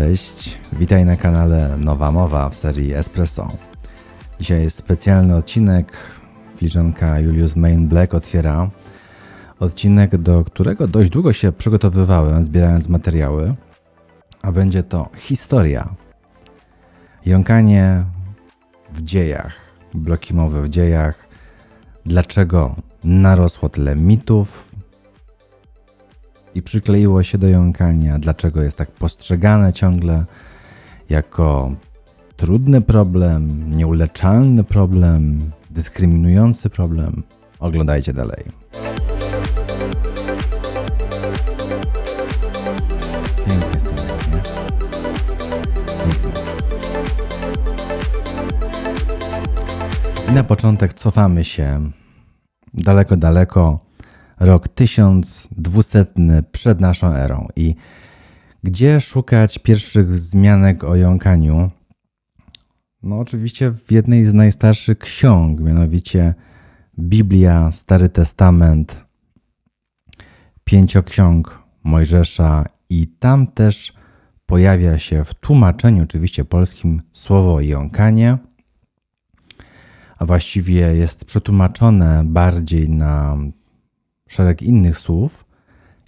cześć. Witaj na kanale Nowa Mowa w serii Espresso. Dzisiaj jest specjalny odcinek. Filiżanka Julius Main Black otwiera. Odcinek, do którego dość długo się przygotowywałem, zbierając materiały. A będzie to historia. Jąkanie w dziejach, bloki mowy w dziejach. Dlaczego narosło tyle mitów, i przykleiło się do jąkania, dlaczego jest tak postrzegane ciągle jako trudny problem, nieuleczalny problem, dyskryminujący problem. Oglądajcie dalej. Na początek cofamy się daleko, daleko rok 1200 przed naszą erą. I gdzie szukać pierwszych wzmianek o jąkaniu? No, oczywiście w jednej z najstarszych ksiąg, mianowicie Biblia, Stary Testament, pięcioksiąg Mojżesza, i tam też pojawia się w tłumaczeniu, oczywiście polskim, słowo jąkanie, a właściwie jest przetłumaczone bardziej na szereg innych słów.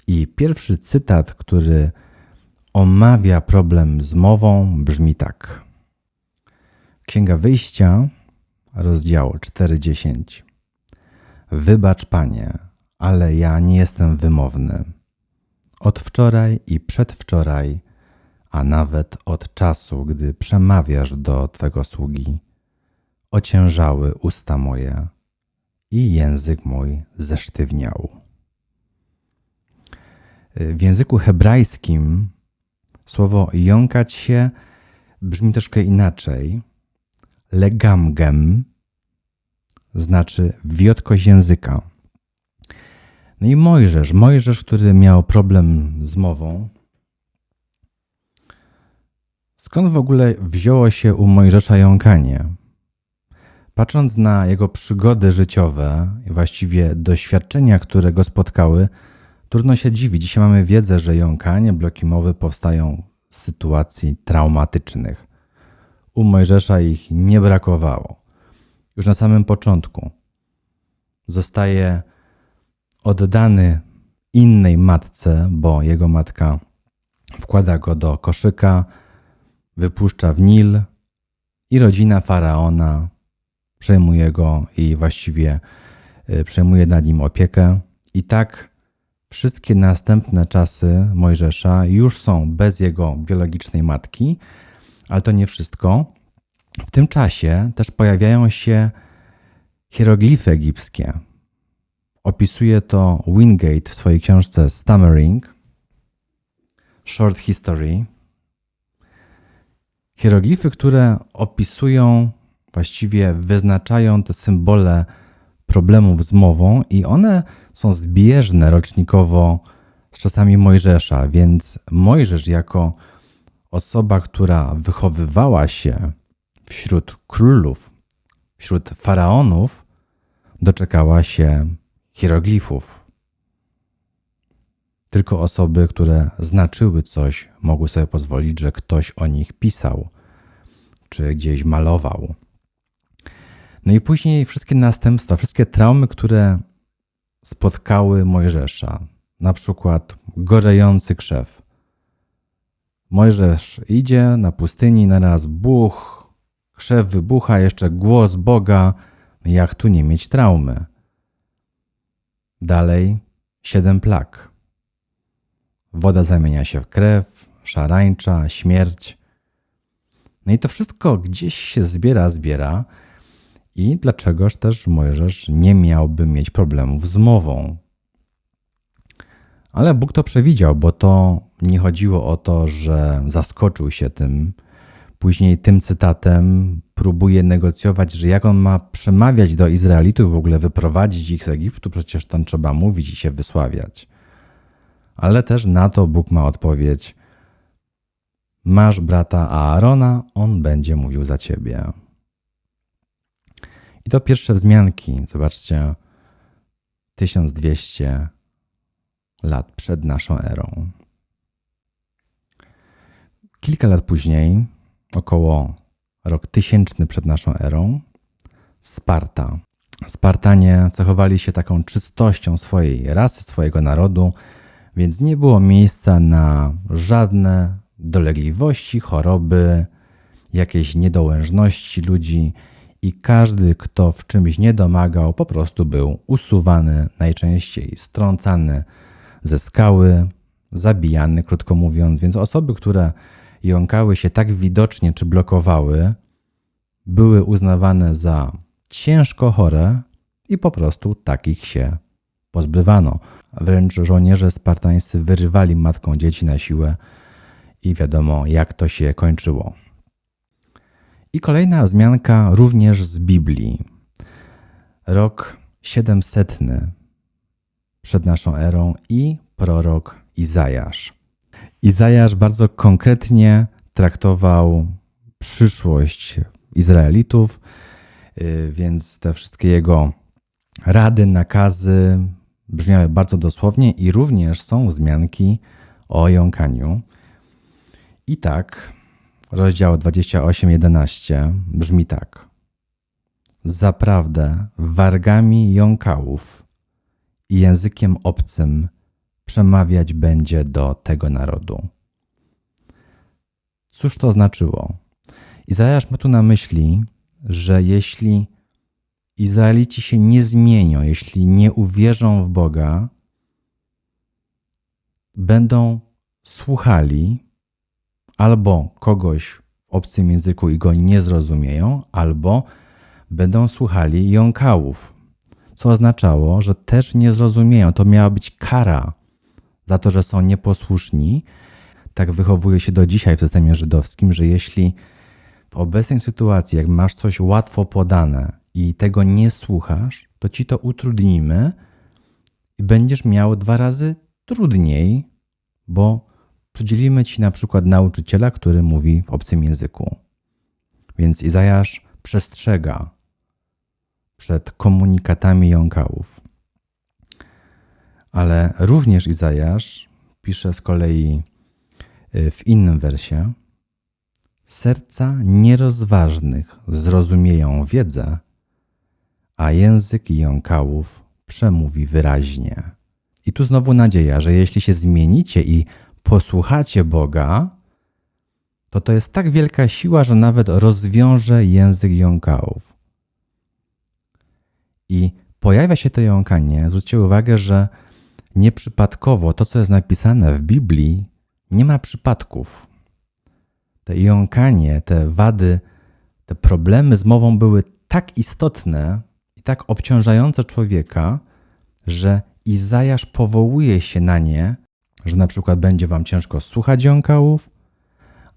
I pierwszy cytat, który omawia problem z mową, brzmi tak. Księga Wyjścia, rozdział 4:10. Wybacz, panie, ale ja nie jestem wymowny. Od wczoraj i przedwczoraj, a nawet od czasu, gdy przemawiasz do twego sługi, ociężały usta moje i język mój zesztywniał. W języku hebrajskim słowo jąkać się brzmi troszkę inaczej. Legamgem znaczy wiotkość języka. No i Mojżesz, Mojżesz, który miał problem z mową. Skąd w ogóle wzięło się u Mojżesza jąkanie? Patrząc na jego przygody życiowe i właściwie doświadczenia, które go spotkały, trudno się dziwić. Dzisiaj mamy wiedzę, że jąkanie, bloki mowy powstają z sytuacji traumatycznych. U Mojżesza ich nie brakowało. Już na samym początku zostaje oddany innej matce, bo jego matka wkłada go do koszyka, wypuszcza w Nil i rodzina faraona przejmuje go i właściwie y, przejmuje nad nim opiekę. I tak wszystkie następne czasy Mojżesza już są bez jego biologicznej matki, ale to nie wszystko. W tym czasie też pojawiają się hieroglify egipskie. Opisuje to Wingate w swojej książce Stammering Short History. Hieroglify, które opisują właściwie wyznaczają te symbole problemów z mową i one są zbieżne rocznikowo z czasami Mojżesza, więc Mojżesz jako osoba, która wychowywała się wśród królów, wśród faraonów, doczekała się hieroglifów. Tylko osoby, które znaczyły coś, mogły sobie pozwolić, że ktoś o nich pisał czy gdzieś malował. No i później wszystkie następstwa, wszystkie traumy, które spotkały Mojżesza, na przykład gorzejący krzew. Mojżesz idzie na pustyni, naraz buch, krzew wybucha, jeszcze głos Boga, jak tu nie mieć traumy. Dalej siedem plag. Woda zamienia się w krew, szarańcza, śmierć. No i to wszystko gdzieś się zbiera, zbiera, i dlaczegoż też Mojżesz nie miałby mieć problemów z mową. Ale Bóg to przewidział, bo to nie chodziło o to, że zaskoczył się tym. Później tym cytatem próbuje negocjować, że jak on ma przemawiać do Izraelitów, w ogóle wyprowadzić ich z Egiptu, przecież tam trzeba mówić i się wysławiać. Ale też na to Bóg ma odpowiedź: Masz brata Aarona, on będzie mówił za ciebie. I to pierwsze wzmianki, zobaczcie, 1200 lat przed naszą erą. Kilka lat później, około rok tysięczny przed naszą erą, Sparta. Spartanie cechowali się taką czystością swojej rasy, swojego narodu, więc nie było miejsca na żadne dolegliwości, choroby, jakieś niedołężności ludzi i każdy, kto w czymś nie domagał, po prostu był usuwany, najczęściej strącany ze skały, zabijany, krótko mówiąc. Więc osoby, które jąkały się tak widocznie czy blokowały, były uznawane za ciężko chore i po prostu takich się pozbywano. Wręcz żołnierze spartańscy wyrywali matką dzieci na siłę i wiadomo, jak to się kończyło. I kolejna wzmianka również z Biblii. Rok 700 przed naszą erą i prorok Izajasz. Izajasz bardzo konkretnie traktował przyszłość Izraelitów, y, więc te wszystkie jego rady, nakazy brzmiały bardzo dosłownie i również są wzmianki o jąkaniu. I tak, rozdział 28:11 brzmi tak. Zaprawdę wargami jąkałów i językiem obcym przemawiać będzie do tego narodu. Cóż to znaczyło? Izajasz ma tu na myśli, że jeśli Izraelici się nie zmienią, jeśli nie uwierzą w Boga, będą słuchali albo kogoś w obcym języku i go nie zrozumieją, albo będą słuchali jąkałów, co oznaczało, że też nie zrozumieją. To miała być kara za to, że są nieposłuszni. Tak wychowuje się do dzisiaj w systemie żydowskim, że jeśli w obecnej sytuacji, jak masz coś łatwo podane i tego nie słuchasz, to ci to utrudnimy i będziesz miał dwa razy trudniej, bo przydzielimy ci na przykład nauczyciela, który mówi w obcym języku. Więc Izajasz przestrzega przed komunikatami jąkałów. Ale również Izajasz pisze z kolei y, w innym wersie: Serca nierozważnych zrozumieją wiedzę, a język jąkałów przemówi wyraźnie. I tu znowu nadzieja, że jeśli się zmienicie i posłuchacie Boga, to to jest tak wielka siła, że nawet rozwiąże język jąkałów. I pojawia się to jąkanie. Zwróćcie uwagę, że nieprzypadkowo to, co jest napisane w Biblii, nie ma przypadków. Te jąkanie, te wady, te problemy z mową były tak istotne i tak obciążające człowieka, że Izajasz powołuje się na nie, że na przykład będzie wam ciężko słuchać jąkałów,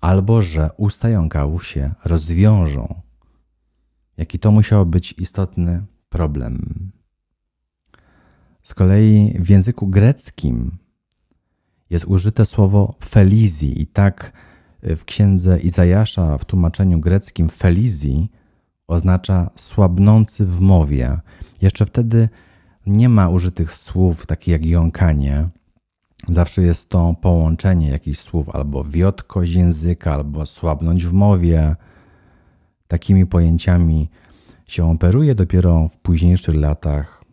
albo że usta jąkałów się rozwiążą. Jaki to musiał być istotny problem. Z kolei w języku greckim jest użyte słowo felizji i tak w księdze Izajasza w tłumaczeniu greckim felizji oznacza słabnący w mowie. Jeszcze wtedy nie ma użytych słów takich jak jąkanie. Zawsze jest to połączenie jakichś słów albo wiotkość języka, albo słabnąć w mowie. Takimi pojęciami się operuje dopiero w późniejszych latach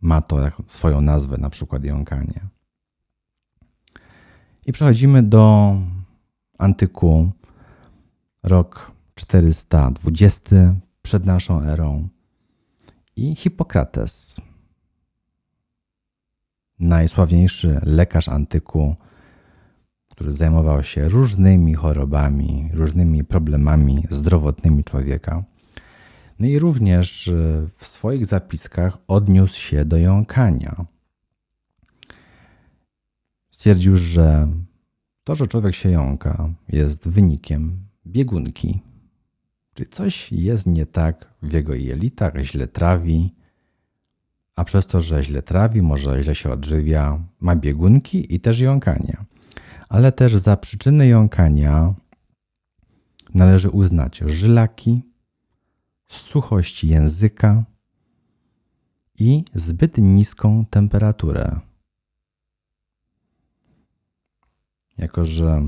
ma to swoją nazwę, na przykład jąkanie. I przechodzimy do antyku, rok 420 przed naszą erą i Hipokrates, najsławniejszy lekarz antyku, który zajmował się różnymi chorobami, różnymi problemami zdrowotnymi człowieka. No i również e, w swoich zapiskach odniósł się do jąkania. Stwierdził, że to, że człowiek się jąka, jest wynikiem biegunki. Czyli coś jest nie tak w jego jelitach, źle trawi, a przez to, że źle trawi, może źle się odżywia, ma biegunki i też jąkanie. Ale też za przyczyny jąkania należy uznać żylaki, suchość języka i zbyt niską temperaturę. Jako, że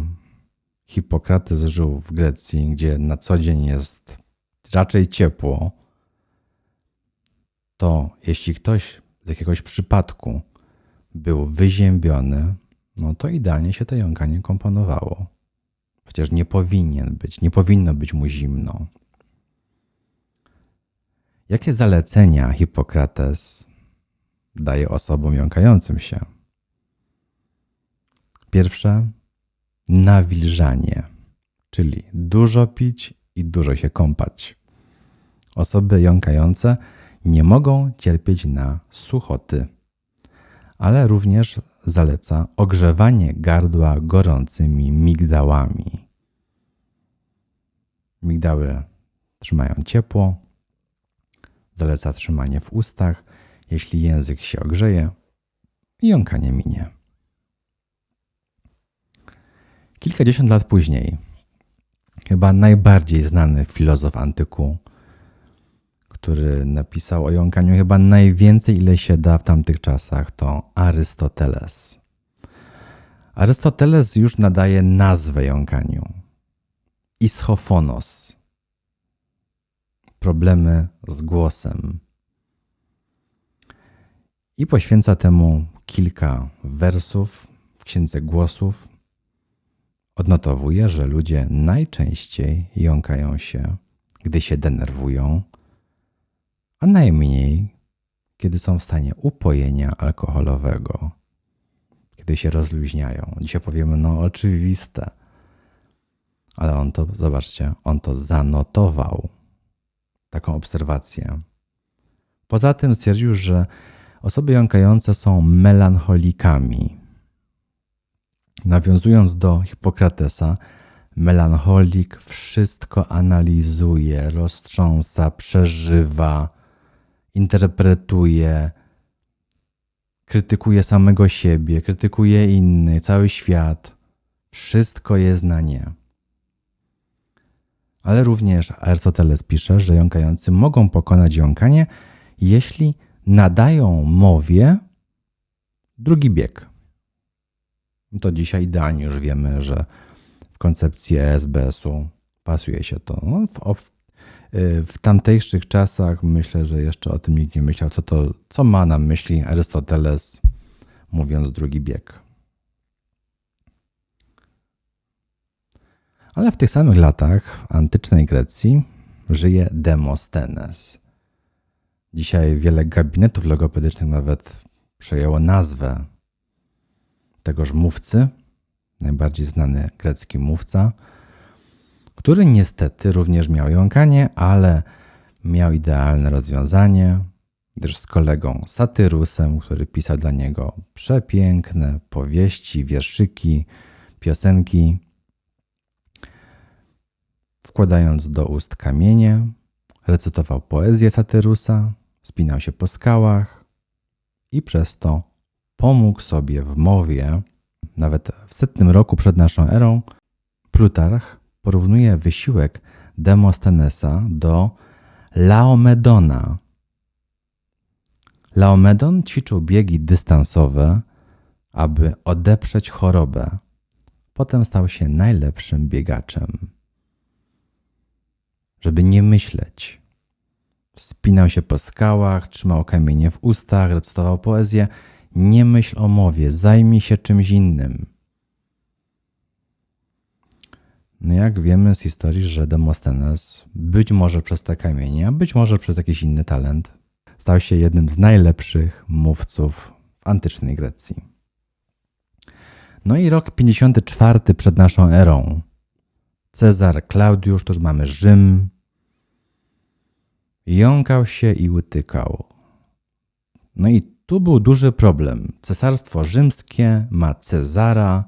Hipokrates żył w Grecji, gdzie na co dzień jest raczej ciepło, to jeśli ktoś z jakiegoś przypadku był wyziębiony, no to idealnie się to jąkanie komponowało. Chociaż nie powinien być, nie powinno być mu zimno. Jakie zalecenia Hipokrates daje osobom jąkającym się? Pierwsze, nawilżanie, czyli dużo pić i dużo się kąpać. Osoby jąkające nie mogą cierpieć na suchoty, ale również zaleca ogrzewanie gardła gorącymi migdałami. Migdały trzymają ciepło, zaleca trzymanie w ustach, jeśli język się ogrzeje jąkanie minie. Kilkadziesiąt lat później, chyba najbardziej znany filozof antyku, który napisał o jąkaniu chyba najwięcej, ile się da w tamtych czasach, to Arystoteles. Arystoteles już nadaje nazwę jąkaniu. Ischofonos. Problemy z głosem. I poświęca temu kilka wersów w Księdze Głosów. Odnotowuje, że ludzie najczęściej jąkają się, gdy się denerwują, a najmniej, kiedy są w stanie upojenia alkoholowego, kiedy się rozluźniają. Dzisiaj powiemy, no oczywiste, ale on to, zobaczcie, on to zanotował, taką obserwację. Poza tym stwierdził, że osoby jąkające są melancholikami. Nawiązując do Hipokratesa, melancholik wszystko analizuje, roztrząsa, przeżywa interpretuje, krytykuje samego siebie, krytykuje inny, cały świat. Wszystko jest na nie. Ale również Arystoteles pisze, że jąkający mogą pokonać jąkanie, jeśli nadają mowie drugi bieg. To dzisiaj idealnie już wiemy, że w koncepcji ESBS-u pasuje się to. No, w, w tamtejszych czasach myślę, że jeszcze o tym nikt nie myślał, co, to, co ma na myśli Arystoteles, mówiąc drugi bieg. Ale w tych samych latach w antycznej Grecji żyje Demostenes. Dzisiaj wiele gabinetów logopedycznych nawet przejęło nazwę tegoż mówcy, najbardziej znany grecki mówca, który niestety również miał jąkanie, ale miał idealne rozwiązanie, gdyż z kolegą Satyrusem, który pisał dla niego przepiękne powieści, wierszyki, piosenki, wkładając do ust kamienie, recytował poezję Satyrusa, spinał się po skałach i przez to pomógł sobie w mowie. Nawet w setnym roku przed naszą erą Plutarch porównuje wysiłek Demostenesa do Laomedona. Laomedon ćwiczył biegi dystansowe, aby odeprzeć chorobę. Potem stał się najlepszym biegaczem. Żeby nie myśleć. Wspinał się po skałach, trzymał kamienie w ustach, recytował poezję. Nie myśl o mowie, zajmij się czymś innym. No jak wiemy z historii, że Demosthenes być może przez te kamienie, być może przez jakiś inny talent, stał się jednym z najlepszych mówców w antycznej Grecji. No i rok 54 przed naszą erą. Cezar Klaudiusz, to już mamy Rzym. Jąkał się i utykał. No i tu był duży problem. Cesarstwo rzymskie ma Cezara,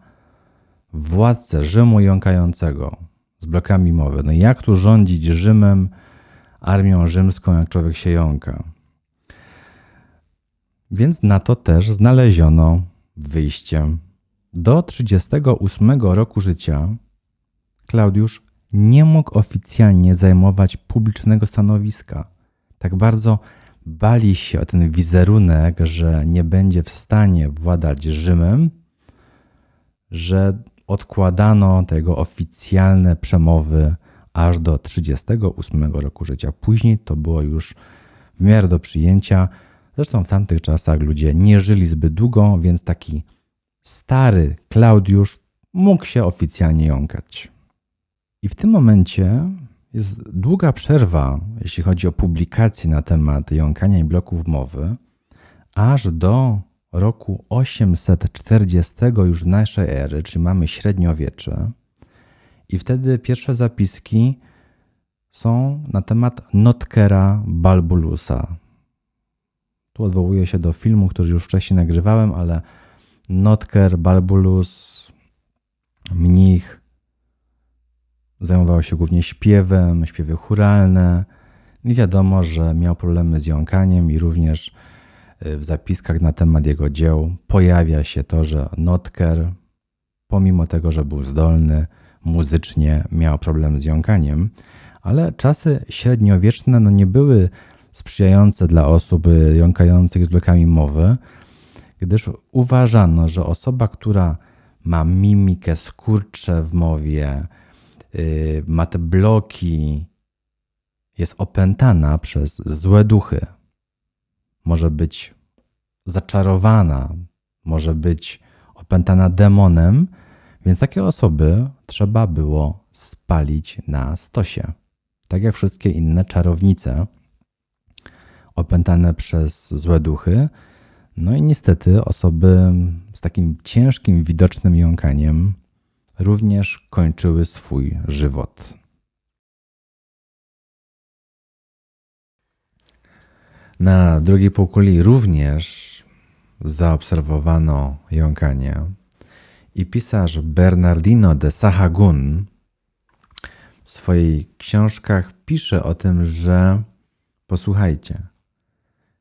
władcę Rzymu jąkającego z blokami mowy. No jak tu rządzić Rzymem, armią rzymską, jak człowiek się jąka? Więc na to też znaleziono wyjście. Do 38 roku życia Klaudiusz nie mógł oficjalnie zajmować publicznego stanowiska. Tak bardzo bali się o ten wizerunek, że nie będzie w stanie władać Rzymem, że odkładano tego oficjalne przemowy aż do 38 roku życia. Później to było już w miarę do przyjęcia. Zresztą w tamtych czasach ludzie nie żyli zbyt długo, więc taki stary Klaudiusz mógł się oficjalnie jąkać. I w tym momencie jest długa przerwa, jeśli chodzi o publikacje na temat jąkania i bloków mowy, aż do roku 840 już naszej ery, czyli mamy średniowiecze. I wtedy pierwsze zapiski są na temat Notkera Balbulusa. Tu odwołuję się do filmu, który już wcześniej nagrywałem, ale Notker Balbulus, mnich, zajmował się głównie śpiewem, śpiewy churalne. I wiadomo, że miał problemy z jąkaniem i również w zapiskach na temat jego dzieł pojawia się to, że Notker, pomimo tego, że był zdolny muzycznie, miał problem z jąkaniem, ale czasy średniowieczne no, nie były sprzyjające dla osób jąkających z blokami mowy, gdyż uważano, że osoba, która ma mimikę, skurcze w mowie, yy, ma te bloki, jest opętana przez złe duchy. Może być zaczarowana, może być opętana demonem, więc takie osoby trzeba było spalić na stosie. Tak jak wszystkie inne czarownice opętane przez złe duchy. No i niestety osoby z takim ciężkim, widocznym jąkaniem również kończyły swój żywot. Na drugiej półkuli również zaobserwowano jąkanie i pisarz Bernardino de Sahagún w swoich książkach pisze o tym, że posłuchajcie,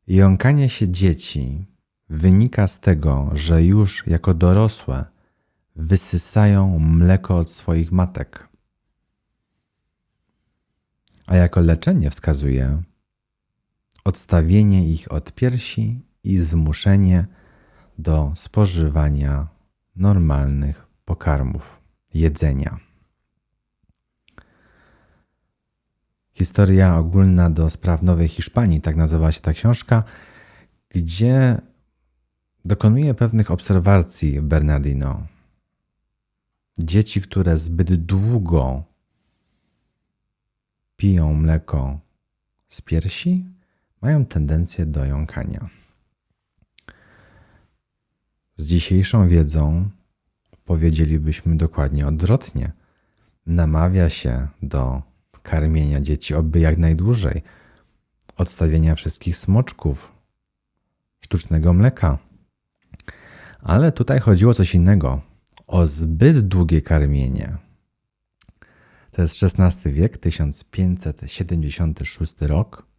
jąkanie się dzieci wynika z tego, że już jako dorosłe wysysają mleko od swoich matek. A jako leczenie wskazuje odstawienie ich od piersi i zmuszenie do spożywania normalnych pokarmów, jedzenia. Historia ogólna do spraw Nowej Hiszpanii, tak nazywa się ta książka, gdzie dokonuje pewnych obserwacji Bernardino. Dzieci, które zbyt długo piją mleko z piersi, mają tendencję do jąkania. Z dzisiejszą wiedzą powiedzielibyśmy dokładnie odwrotnie. Namawia się do karmienia dzieci oby jak najdłużej, odstawienia wszystkich smoczków, sztucznego mleka. Ale tutaj chodziło o coś innego o zbyt długie karmienie. To jest XVI wiek, 1576 rok.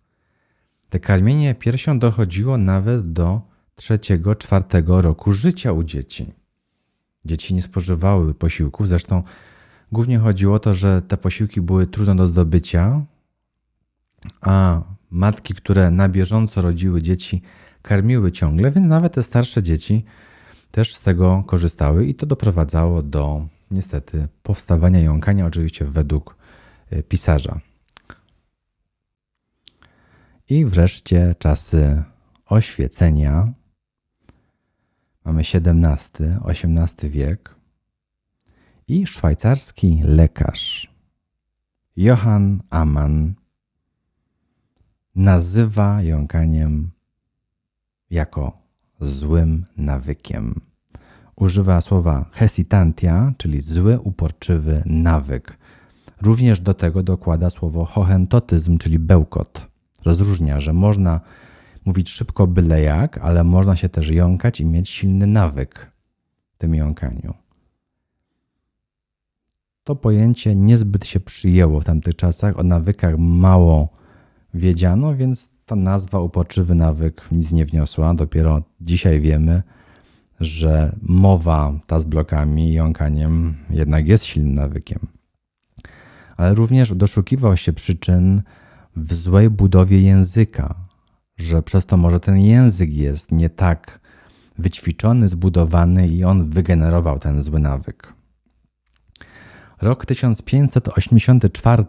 Te karmienie piersią dochodziło nawet do trzeciego, czwartego roku życia u dzieci. Dzieci nie spożywały posiłków, zresztą głównie chodziło o to, że te posiłki były trudne do zdobycia, a matki, które na bieżąco rodziły dzieci, karmiły ciągle, więc nawet te starsze dzieci też z tego korzystały i to doprowadzało do niestety powstawania jąkania, oczywiście według y, pisarza. I wreszcie czasy oświecenia. Mamy XVII, XVIII wiek i szwajcarski lekarz Johann Amann nazywa jąkaniem jako złym nawykiem. Używa słowa hesitantia, czyli zły, uporczywy nawyk. Również do tego dokłada słowo hohentotyzm, czyli bełkot. Rozróżnia, że można mówić szybko byle jak, ale można się też jąkać i mieć silny nawyk w tym jąkaniu. To pojęcie niezbyt się przyjęło w tamtych czasach. O nawykach mało wiedziano, więc ta nazwa uporczywy nawyk nic nie wniosła. Dopiero dzisiaj wiemy, że mowa ta z blokami i jąkaniem jednak jest silnym nawykiem. Ale również doszukiwał się przyczyn w złej budowie języka, że przez to może ten język jest nie tak wyćwiczony, zbudowany i on wygenerował ten zły nawyk. Rok 1584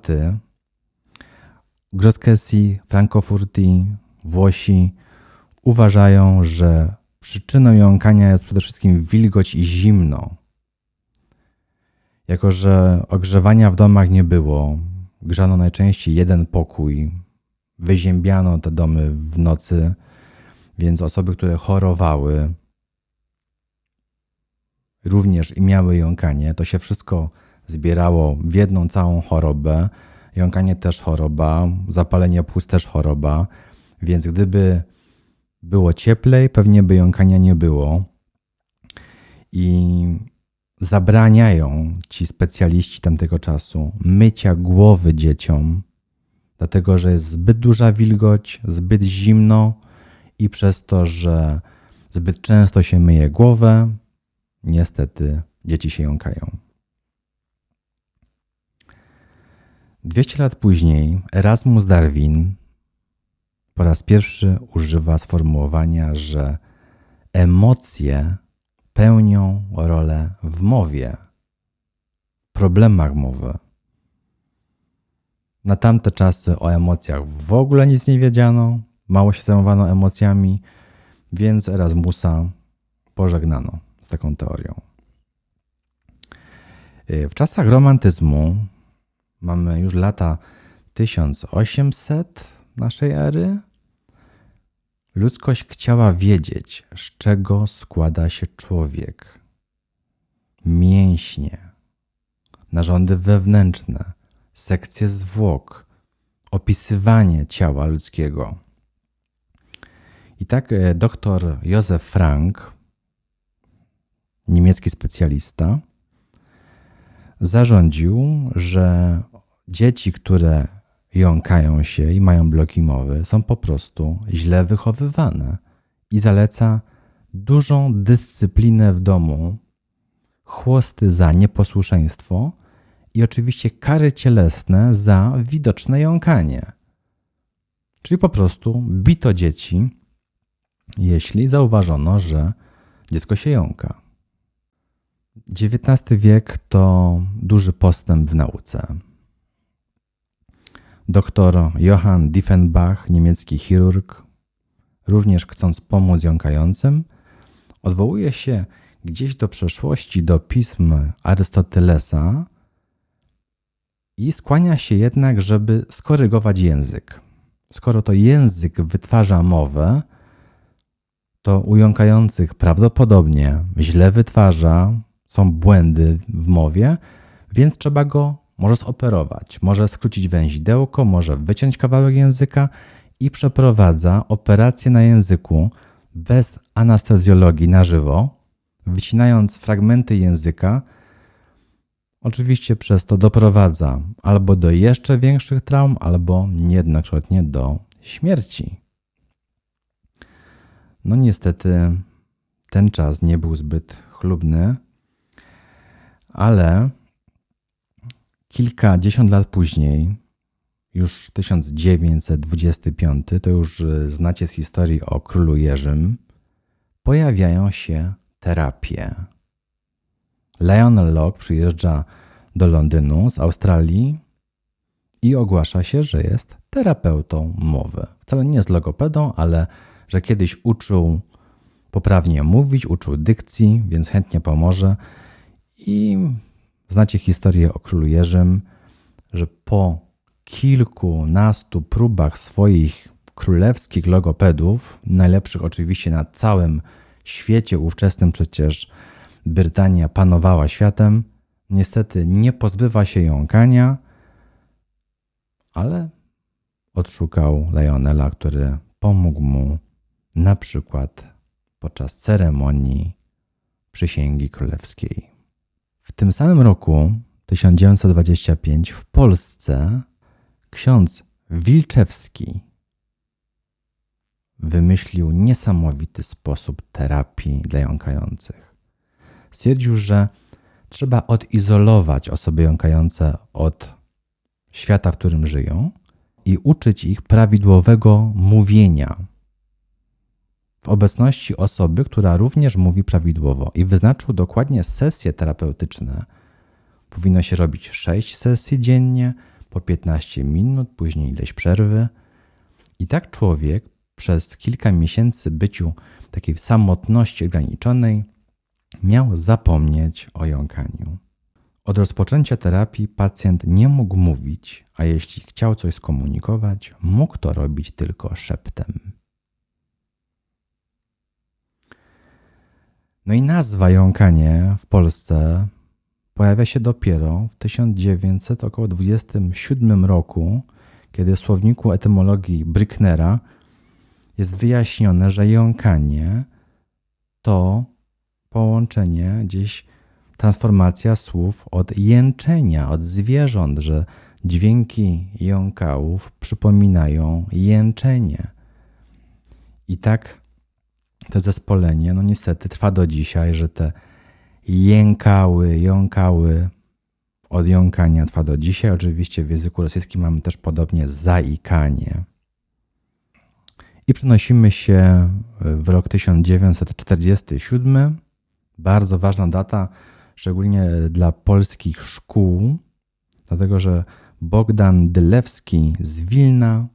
Groscesi, Frankofurti, Włosi uważają, że przyczyną jąkania jest przede wszystkim wilgoć i zimno. Jako, że ogrzewania w domach nie było, grzano najczęściej jeden pokój, wyziębiano te domy w nocy, więc osoby, które chorowały, również i miały jąkanie, to się wszystko zbierało w jedną całą chorobę. Jąkanie też choroba, zapalenie płuc też choroba, więc gdyby było cieplej, pewnie by jąkania nie było. I zabraniają ci specjaliści tamtego czasu mycia głowy dzieciom, dlatego że jest zbyt duża wilgoć, zbyt zimno i przez to, że zbyt często się myje głowę, niestety dzieci się jąkają. 200 lat później Erasmus Darwin po raz pierwszy używa sformułowania, że emocje pełnią rolę w mowie, w problemach mowy. Na tamte czasy o emocjach w ogóle nic nie wiedziano, mało się zajmowano emocjami, więc Erasmusa pożegnano z taką teorią. W czasach romantyzmu mamy już lata 1800 naszej ery. Ludzkość chciała wiedzieć, z czego składa się człowiek. Mięśnie, narządy wewnętrzne, sekcje zwłok, opisywanie ciała ludzkiego. I tak e, dr Józef Frank, niemiecki specjalista, zarządził, że dzieci, które jąkają się i mają bloki mowy, są po prostu źle wychowywane i zaleca dużą dyscyplinę w domu, chłosty za nieposłuszeństwo i oczywiście kary cielesne za widoczne jąkanie. Czyli po prostu bito dzieci, jeśli zauważono, że dziecko się jąka. XIX wiek to duży postęp w nauce. Doktor Johann Diefenbach, niemiecki chirurg, również chcąc pomóc jąkającym, odwołuje się gdzieś do przeszłości, do pism Arystotelesa i skłania się jednak, żeby skorygować język. Skoro to język wytwarza mowę, to u jąkających prawdopodobnie źle wytwarza, są błędy w mowie, więc trzeba go może zoperować, może skrócić węzidełko, może wyciąć kawałek języka i przeprowadza operację na języku bez anestezjologii na żywo, wycinając fragmenty języka. Oczywiście przez to doprowadza albo do jeszcze większych traum, albo niejednokrotnie do śmierci. No niestety ten czas nie był zbyt chlubny, ale kilkadziesiąt lat później, już 1925, to już y, znacie z historii o królu Jerzym, pojawiają się terapie. Lionel Locke przyjeżdża do Londynu z Australii i ogłasza się, że jest terapeutą mowy. Wcale nie jest logopedą, ale że kiedyś uczył poprawnie mówić, uczył dykcji, więc chętnie pomoże. I Znacie historię o królu Jerzym, że po kilkunastu próbach swoich królewskich logopedów, najlepszych oczywiście na całym świecie ówczesnym, przecież Brytania panowała światem, niestety nie pozbywa się jąkania, ale odszukał Lionela, który pomógł mu na przykład podczas ceremonii przysięgi królewskiej. W tym samym roku, 1925, w Polsce ksiądz Wilczewski wymyślił niesamowity sposób terapii dla jąkających. Stwierdził, że trzeba odizolować osoby jąkające od świata, w którym żyją i uczyć ich prawidłowego mówienia w obecności osoby, która również mówi prawidłowo i wyznaczył dokładnie sesje terapeutyczne, Powinno się robić 6 sesji dziennie, po 15 minut, później ileś przerwy. I tak człowiek przez kilka miesięcy byciu takiej samotności ograniczonej miał zapomnieć o jąkaniu. Od rozpoczęcia terapii pacjent nie mógł mówić, a jeśli chciał coś skomunikować, mógł to robić tylko szeptem. No i nazwa jąkanie w Polsce pojawia się dopiero w 1927 roku, kiedy w słowniku etymologii Bricknera jest wyjaśnione, że jąkanie to połączenie gdzieś transformacja słów od jęczenia, od zwierząt, że dźwięki jąkałów przypominają jęczenie. I tak to zespolenie, no niestety trwa do dzisiaj, że te jękały, jąkały od jąkania trwa do dzisiaj. Oczywiście w języku rosyjskim mamy też podobnie zaikanie. I przenosimy się w rok 1947. Bardzo ważna data, szczególnie dla polskich szkół, dlatego że Bogdan Dylewski z Wilna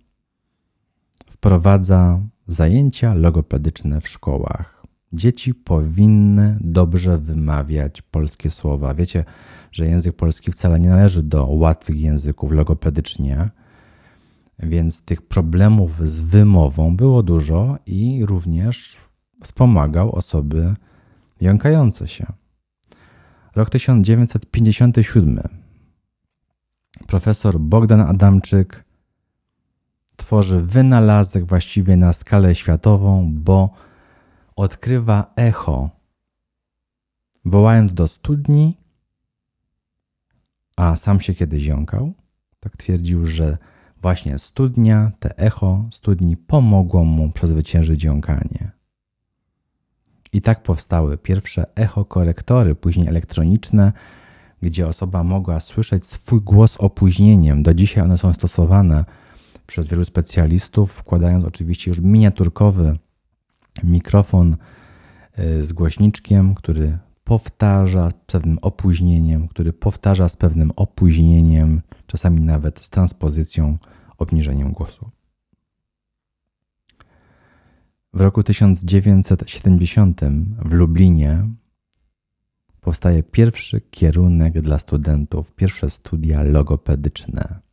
wprowadza zajęcia logopedyczne w szkołach. Dzieci powinny dobrze wymawiać polskie słowa. Wiecie, że język polski wcale nie należy do łatwych języków logopedycznie, więc tych problemów z wymową było dużo i również wspomagał osoby jąkające się. Rok 1957. Profesor Bogdan Adamczyk tworzy wynalazek właściwie na skalę światową, bo odkrywa echo. Wołając do studni, a sam się kiedyś jąkał, tak twierdził, że właśnie studnia, te echo studni pomogło mu przezwyciężyć jąkanie. I tak powstały pierwsze echokorektory, później elektroniczne, gdzie osoba mogła słyszeć swój głos opóźnieniem. Do dzisiaj one są stosowane przez wielu specjalistów, wkładając oczywiście już miniaturkowy mikrofon y, z głośniczkiem, który powtarza z pewnym opóźnieniem, który powtarza z pewnym opóźnieniem, czasami nawet z transpozycją, obniżeniem głosu. W roku 1970 w Lublinie powstaje pierwszy kierunek dla studentów, pierwsze studia logopedyczne.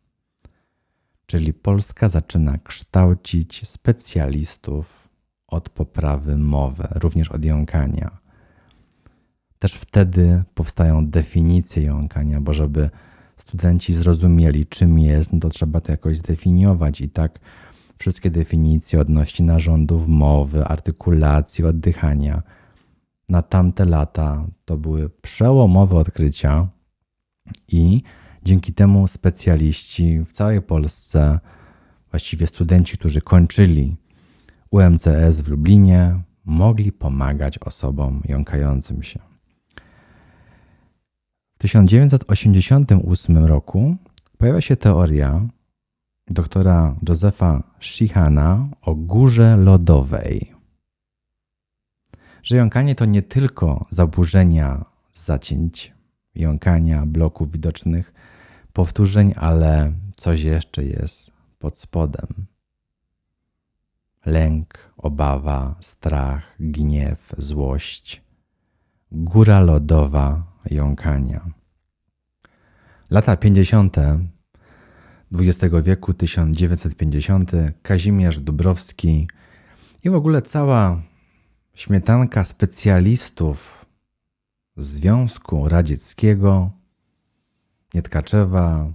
Czyli Polska zaczyna kształcić specjalistów od poprawy mowy, również od jąkania. Też wtedy powstają definicje jąkania, bo żeby studenci zrozumieli, czym jest, no to trzeba to jakoś zdefiniować i tak wszystkie definicje odnośnie narządów mowy, artykulacji, oddychania na tamte lata to były przełomowe odkrycia i dzięki temu specjaliści w całej Polsce, właściwie studenci, którzy kończyli UMCS w Lublinie, mogli pomagać osobom jąkającym się. W 1988 roku pojawia się teoria doktora Josefa Shihana o górze lodowej. Że jąkanie to nie tylko zaburzenia zacięć, jąkania, bloków widocznych, powtórzeń, ale coś jeszcze jest pod spodem. Lęk, obawa, strach, gniew, złość. Góra lodowa jąkania. Lata 50. XX wieku, 1950, Kazimierz Dubrowski i w ogóle cała śmietanka specjalistów Związku Radzieckiego, Nietkaczewa,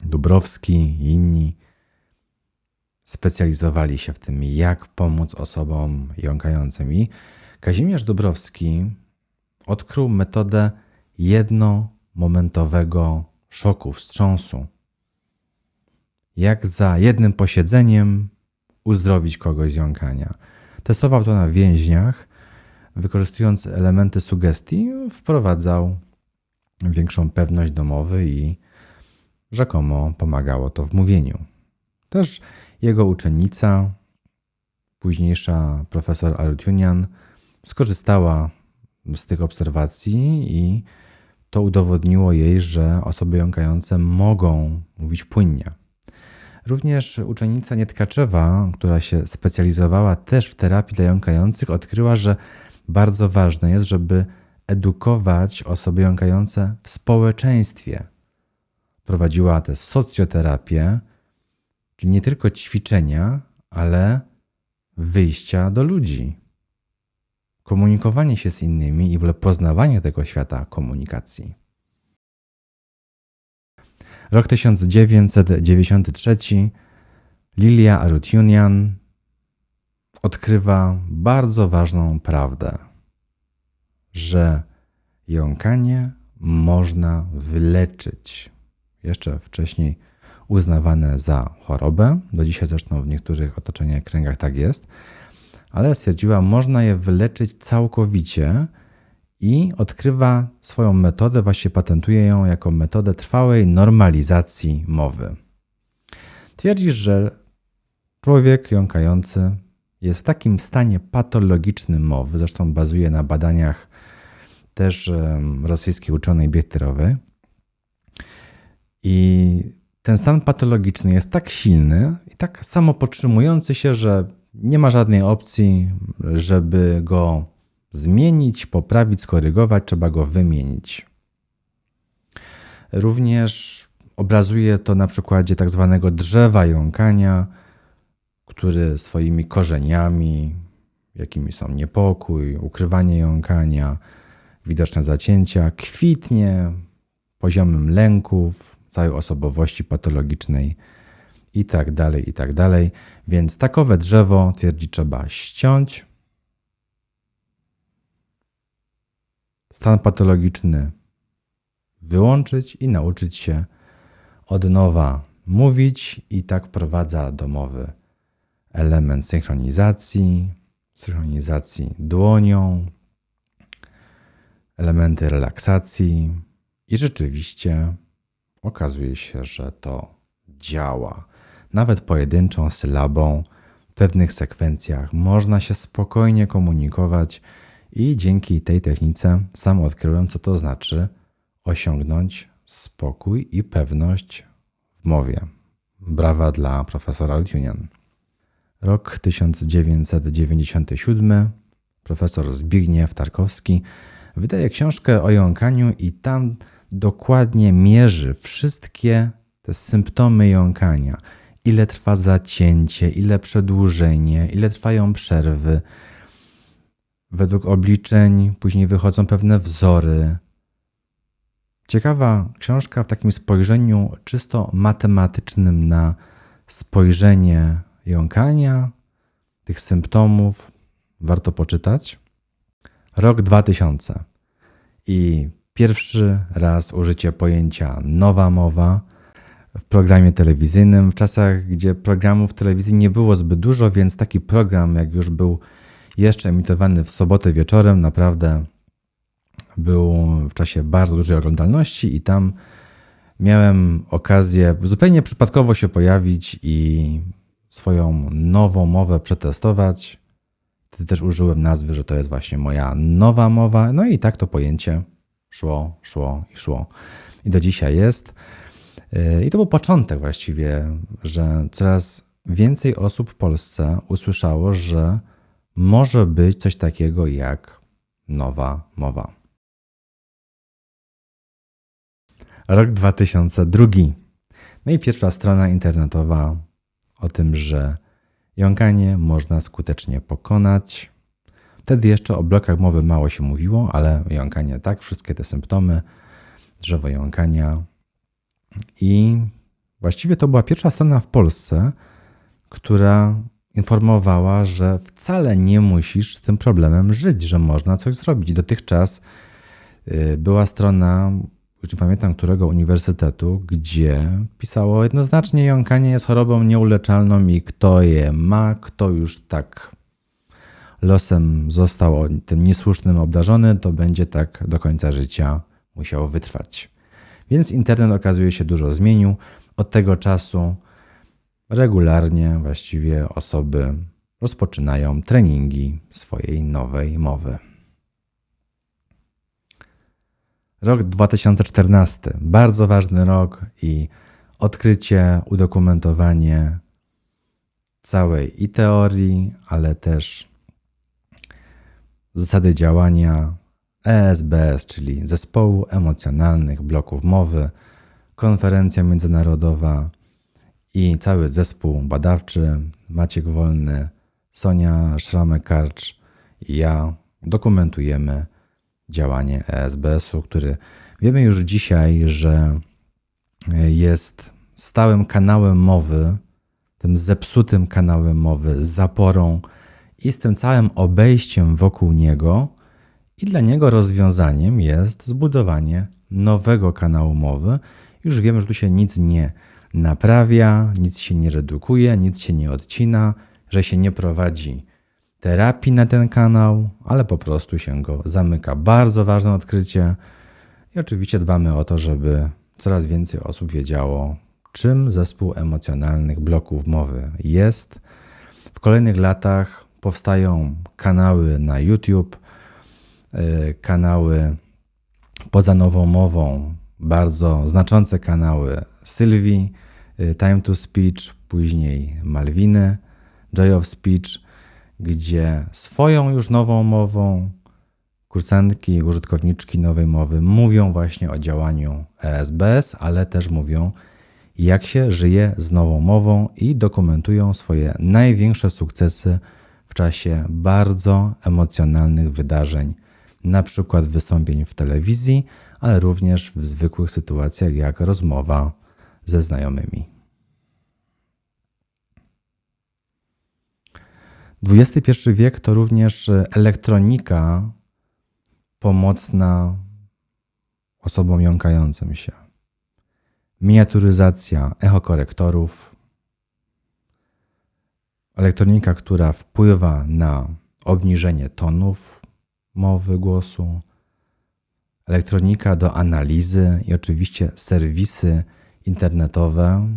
Dubrowski i inni specjalizowali się w tym, jak pomóc osobom jąkającym. I Kazimierz Dubrowski odkrył metodę jednomomentowego szoku, wstrząsu. Jak za jednym posiedzeniem uzdrowić kogoś z jąkania. Testował to na więźniach, wykorzystując elementy sugestii, wprowadzał większą pewność domowy i rzekomo pomagało to w mówieniu. Też jego uczennica, późniejsza profesor Arutunian, skorzystała z tych obserwacji i to udowodniło jej, że osoby jąkające mogą mówić płynnie. Również uczennica Nietkaczewa, która się specjalizowała też w terapii dla jąkających, odkryła, że bardzo ważne jest, żeby edukować osoby jąkające w społeczeństwie. Prowadziła tę socjoterapię, czyli nie tylko ćwiczenia, ale wyjścia do ludzi, komunikowanie się z innymi i w ogóle poznawanie tego świata komunikacji. Rok 1993 Lilia Arutunian odkrywa bardzo ważną prawdę, że jąkanie można wyleczyć. Jeszcze wcześniej uznawane za chorobę, do dzisiaj zresztą w niektórych otoczeniach kręgach tak jest, ale stwierdziła, można je wyleczyć całkowicie i odkrywa swoją metodę, właśnie patentuje ją jako metodę trwałej normalizacji mowy. Twierdzi, że człowiek jąkający jest w takim stanie patologicznym mowy, zresztą bazuje na badaniach też rosyjskiej uczonej Bietterowej. I ten stan patologiczny jest tak silny i tak samo podtrzymujący się, że nie ma żadnej opcji, żeby go zmienić, poprawić, skorygować, trzeba go wymienić. Również obrazuje to na przykładzie tak zwanego drzewa jąkania, który swoimi korzeniami, jakimi są niepokój, ukrywanie jąkania, widoczne zacięcia, kwitnie poziomem lęków, całej osobowości patologicznej i tak dalej, i tak dalej. Więc takowe drzewo, twierdzi, trzeba ściąć. Stan patologiczny wyłączyć i nauczyć się od nowa mówić i tak wprowadza do mowy element synchronizacji, synchronizacji dłonią, elementy relaksacji i rzeczywiście okazuje się, że to działa. Nawet pojedynczą sylabą w pewnych sekwencjach można się spokojnie komunikować i dzięki tej technice sam odkryłem, co to znaczy osiągnąć spokój i pewność w mowie. Brawa dla profesora Altunian. Rok 1997. Profesor Zbigniew Tarkowski wydaje książkę o jąkaniu i tam dokładnie mierzy wszystkie te symptomy jąkania. Ile trwa zacięcie, ile przedłużenie, ile trwają przerwy. Według obliczeń później wychodzą pewne wzory. Ciekawa książka w takim spojrzeniu czysto matematycznym na spojrzenie jąkania, tych symptomów warto poczytać. Rok 2000 i pierwszy raz użycie pojęcia nowa mowa w programie telewizyjnym, w czasach, gdzie programów telewizji nie było zbyt dużo, więc taki program, jak już był jeszcze emitowany w sobotę wieczorem, naprawdę był w czasie bardzo dużej oglądalności i tam miałem okazję zupełnie przypadkowo się pojawić i swoją nową mowę przetestować. Też użyłem nazwy, że to jest właśnie moja nowa mowa. No i tak to pojęcie szło, szło i szło. I do dzisiaj jest. Yy, I to był początek właściwie, że coraz więcej osób w Polsce usłyszało, że może być coś takiego jak nowa mowa. Rok 2002. No i pierwsza strona internetowa o tym, że jąkanie można skutecznie pokonać. Wtedy jeszcze o blokach mowy mało się mówiło, ale jąkanie tak, wszystkie te symptomy, drzewo jąkania. I właściwie to była pierwsza strona w Polsce, która informowała, że wcale nie musisz z tym problemem żyć, że można coś zrobić. Dotychczas y, była strona już nie pamiętam którego uniwersytetu, gdzie pisało jednoznacznie jąkanie jest chorobą nieuleczalną i kto je ma, kto już tak losem został tym niesłusznym obdarzony, to będzie tak do końca życia musiał wytrwać. Więc internet okazuje się dużo zmienił. Od tego czasu regularnie właściwie osoby rozpoczynają treningi swojej nowej mowy. Rok 2014, bardzo ważny rok i odkrycie, udokumentowanie całej i teorii, ale też zasady działania ESBS, czyli Zespołu Emocjonalnych Bloków Mowy, konferencja międzynarodowa i cały zespół badawczy, Maciek Wolny, Sonia Szramek-Karcz i ja dokumentujemy działanie ESBS-u, który wiemy już dzisiaj, że jest stałym kanałem mowy, tym zepsutym kanałem mowy, z zaporą i z tym całym obejściem wokół niego. I dla niego rozwiązaniem jest zbudowanie nowego kanału mowy. Już wiemy, że tu się nic nie naprawia, nic się nie redukuje, nic się nie odcina, że się nie prowadzi terapii na ten kanał, ale po prostu się go zamyka. Bardzo ważne odkrycie. I oczywiście dbamy o to, żeby coraz więcej osób wiedziało, czym zespół emocjonalnych bloków mowy jest. W kolejnych latach powstają kanały na YouTube, y, kanały poza nową mową, bardzo znaczące kanały Sylwii, y, Time to Speech, później Malwiny, Joy of Speech, gdzie swoją już nową mową kursantki, użytkowniczki nowej mowy mówią właśnie o działaniu ESBS, ale też mówią, jak się żyje z nową mową i dokumentują swoje największe sukcesy w czasie bardzo emocjonalnych wydarzeń, na przykład wystąpień w telewizji, ale również w zwykłych sytuacjach jak rozmowa ze znajomymi. XXI wiek to również elektronika pomocna osobom jąkającym się. Miniaturyzacja echokorektorów, elektronika, która wpływa na obniżenie tonów mowy głosu, elektronika do analizy i oczywiście serwisy internetowe,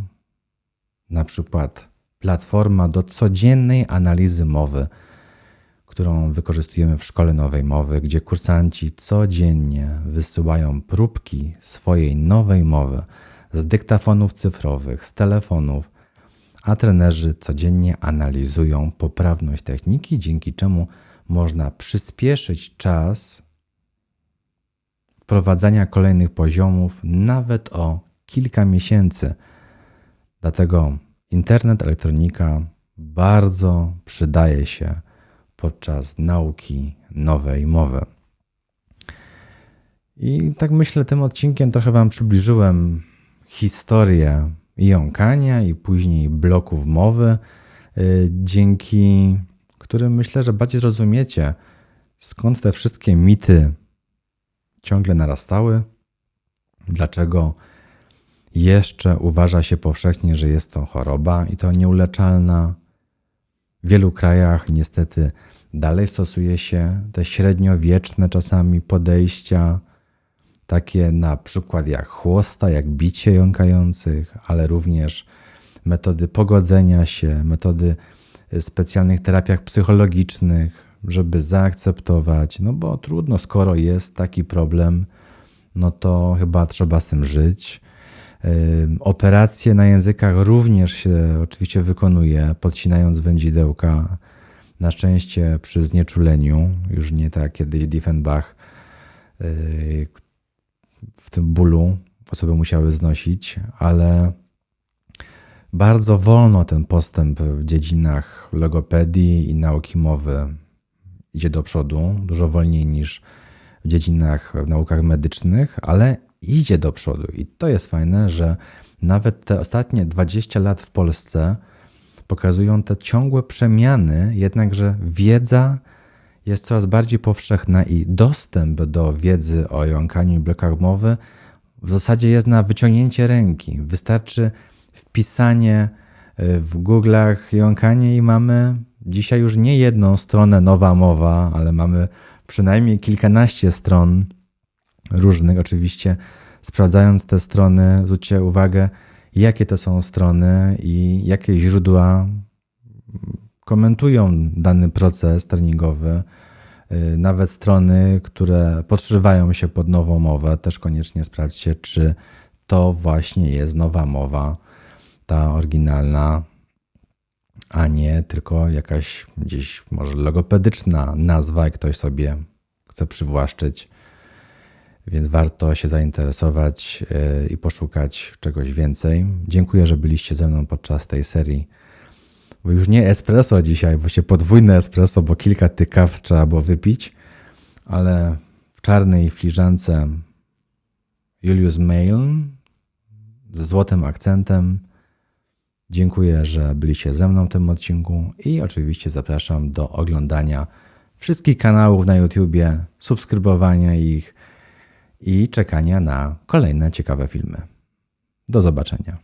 na przykład platforma do codziennej analizy mowy, którą wykorzystujemy w szkole nowej mowy, gdzie kursanci codziennie wysyłają próbki swojej nowej mowy z dyktafonów cyfrowych, z telefonów, a trenerzy codziennie analizują poprawność techniki, dzięki czemu można przyspieszyć czas wprowadzania kolejnych poziomów nawet o kilka miesięcy. Dlatego internet, elektronika bardzo przydaje się podczas nauki nowej mowy. I tak myślę, tym odcinkiem trochę Wam przybliżyłem historię jąkania i później bloków mowy, y, dzięki którym myślę, że bardziej zrozumiecie, skąd te wszystkie mity ciągle narastały, dlaczego jeszcze uważa się powszechnie, że jest to choroba i to nieuleczalna. W wielu krajach niestety dalej stosuje się te średniowieczne czasami podejścia, takie na przykład jak chłosta, jak bicie jąkających, ale również metody pogodzenia się, metody specjalnych terapiach psychologicznych, żeby zaakceptować, no bo trudno, skoro jest taki problem, no to chyba trzeba z tym żyć. Operacje na językach również się oczywiście wykonuje, podcinając wędzidełka. Na szczęście przy znieczuleniu, już nie tak kiedyś Diefenbach, y, w tym bólu osoby musiały znosić, ale bardzo wolno ten postęp w dziedzinach logopedii i nauki mowy idzie do przodu, dużo wolniej niż w dziedzinach, w naukach medycznych, ale idzie do przodu. I to jest fajne, że nawet te ostatnie 20 lat w Polsce pokazują te ciągłe przemiany, jednakże wiedza jest coraz bardziej powszechna i dostęp do wiedzy o jąkaniu i blokach mowy w zasadzie jest na wyciągnięcie ręki. Wystarczy wpisanie y, w Google'ach jąkanie i mamy dzisiaj już nie jedną stronę nowa mowa, ale mamy przynajmniej kilkanaście stron różnych. Oczywiście sprawdzając te strony, zwróćcie uwagę, jakie to są strony i jakie źródła komentują dany proces treningowy, Y, Nawet strony, które podszywają się pod nową mowę, też koniecznie sprawdźcie, czy to właśnie jest nowa mowa, ta oryginalna, a nie tylko jakaś gdzieś może logopedyczna nazwa, jak ktoś sobie chce przywłaszczyć. Więc warto się zainteresować y, i poszukać czegoś więcej. Dziękuję, że byliście ze mną podczas tej serii. Bo już nie espresso dzisiaj, właściwie podwójne espresso, bo kilka tych kaw trzeba było wypić, ale w czarnej filiżance Julius Mail ze złotym akcentem. Dziękuję, że byliście ze mną w tym odcinku i oczywiście zapraszam do oglądania wszystkich kanałów na YouTubie, subskrybowania ich i czekania na kolejne ciekawe filmy. Do zobaczenia.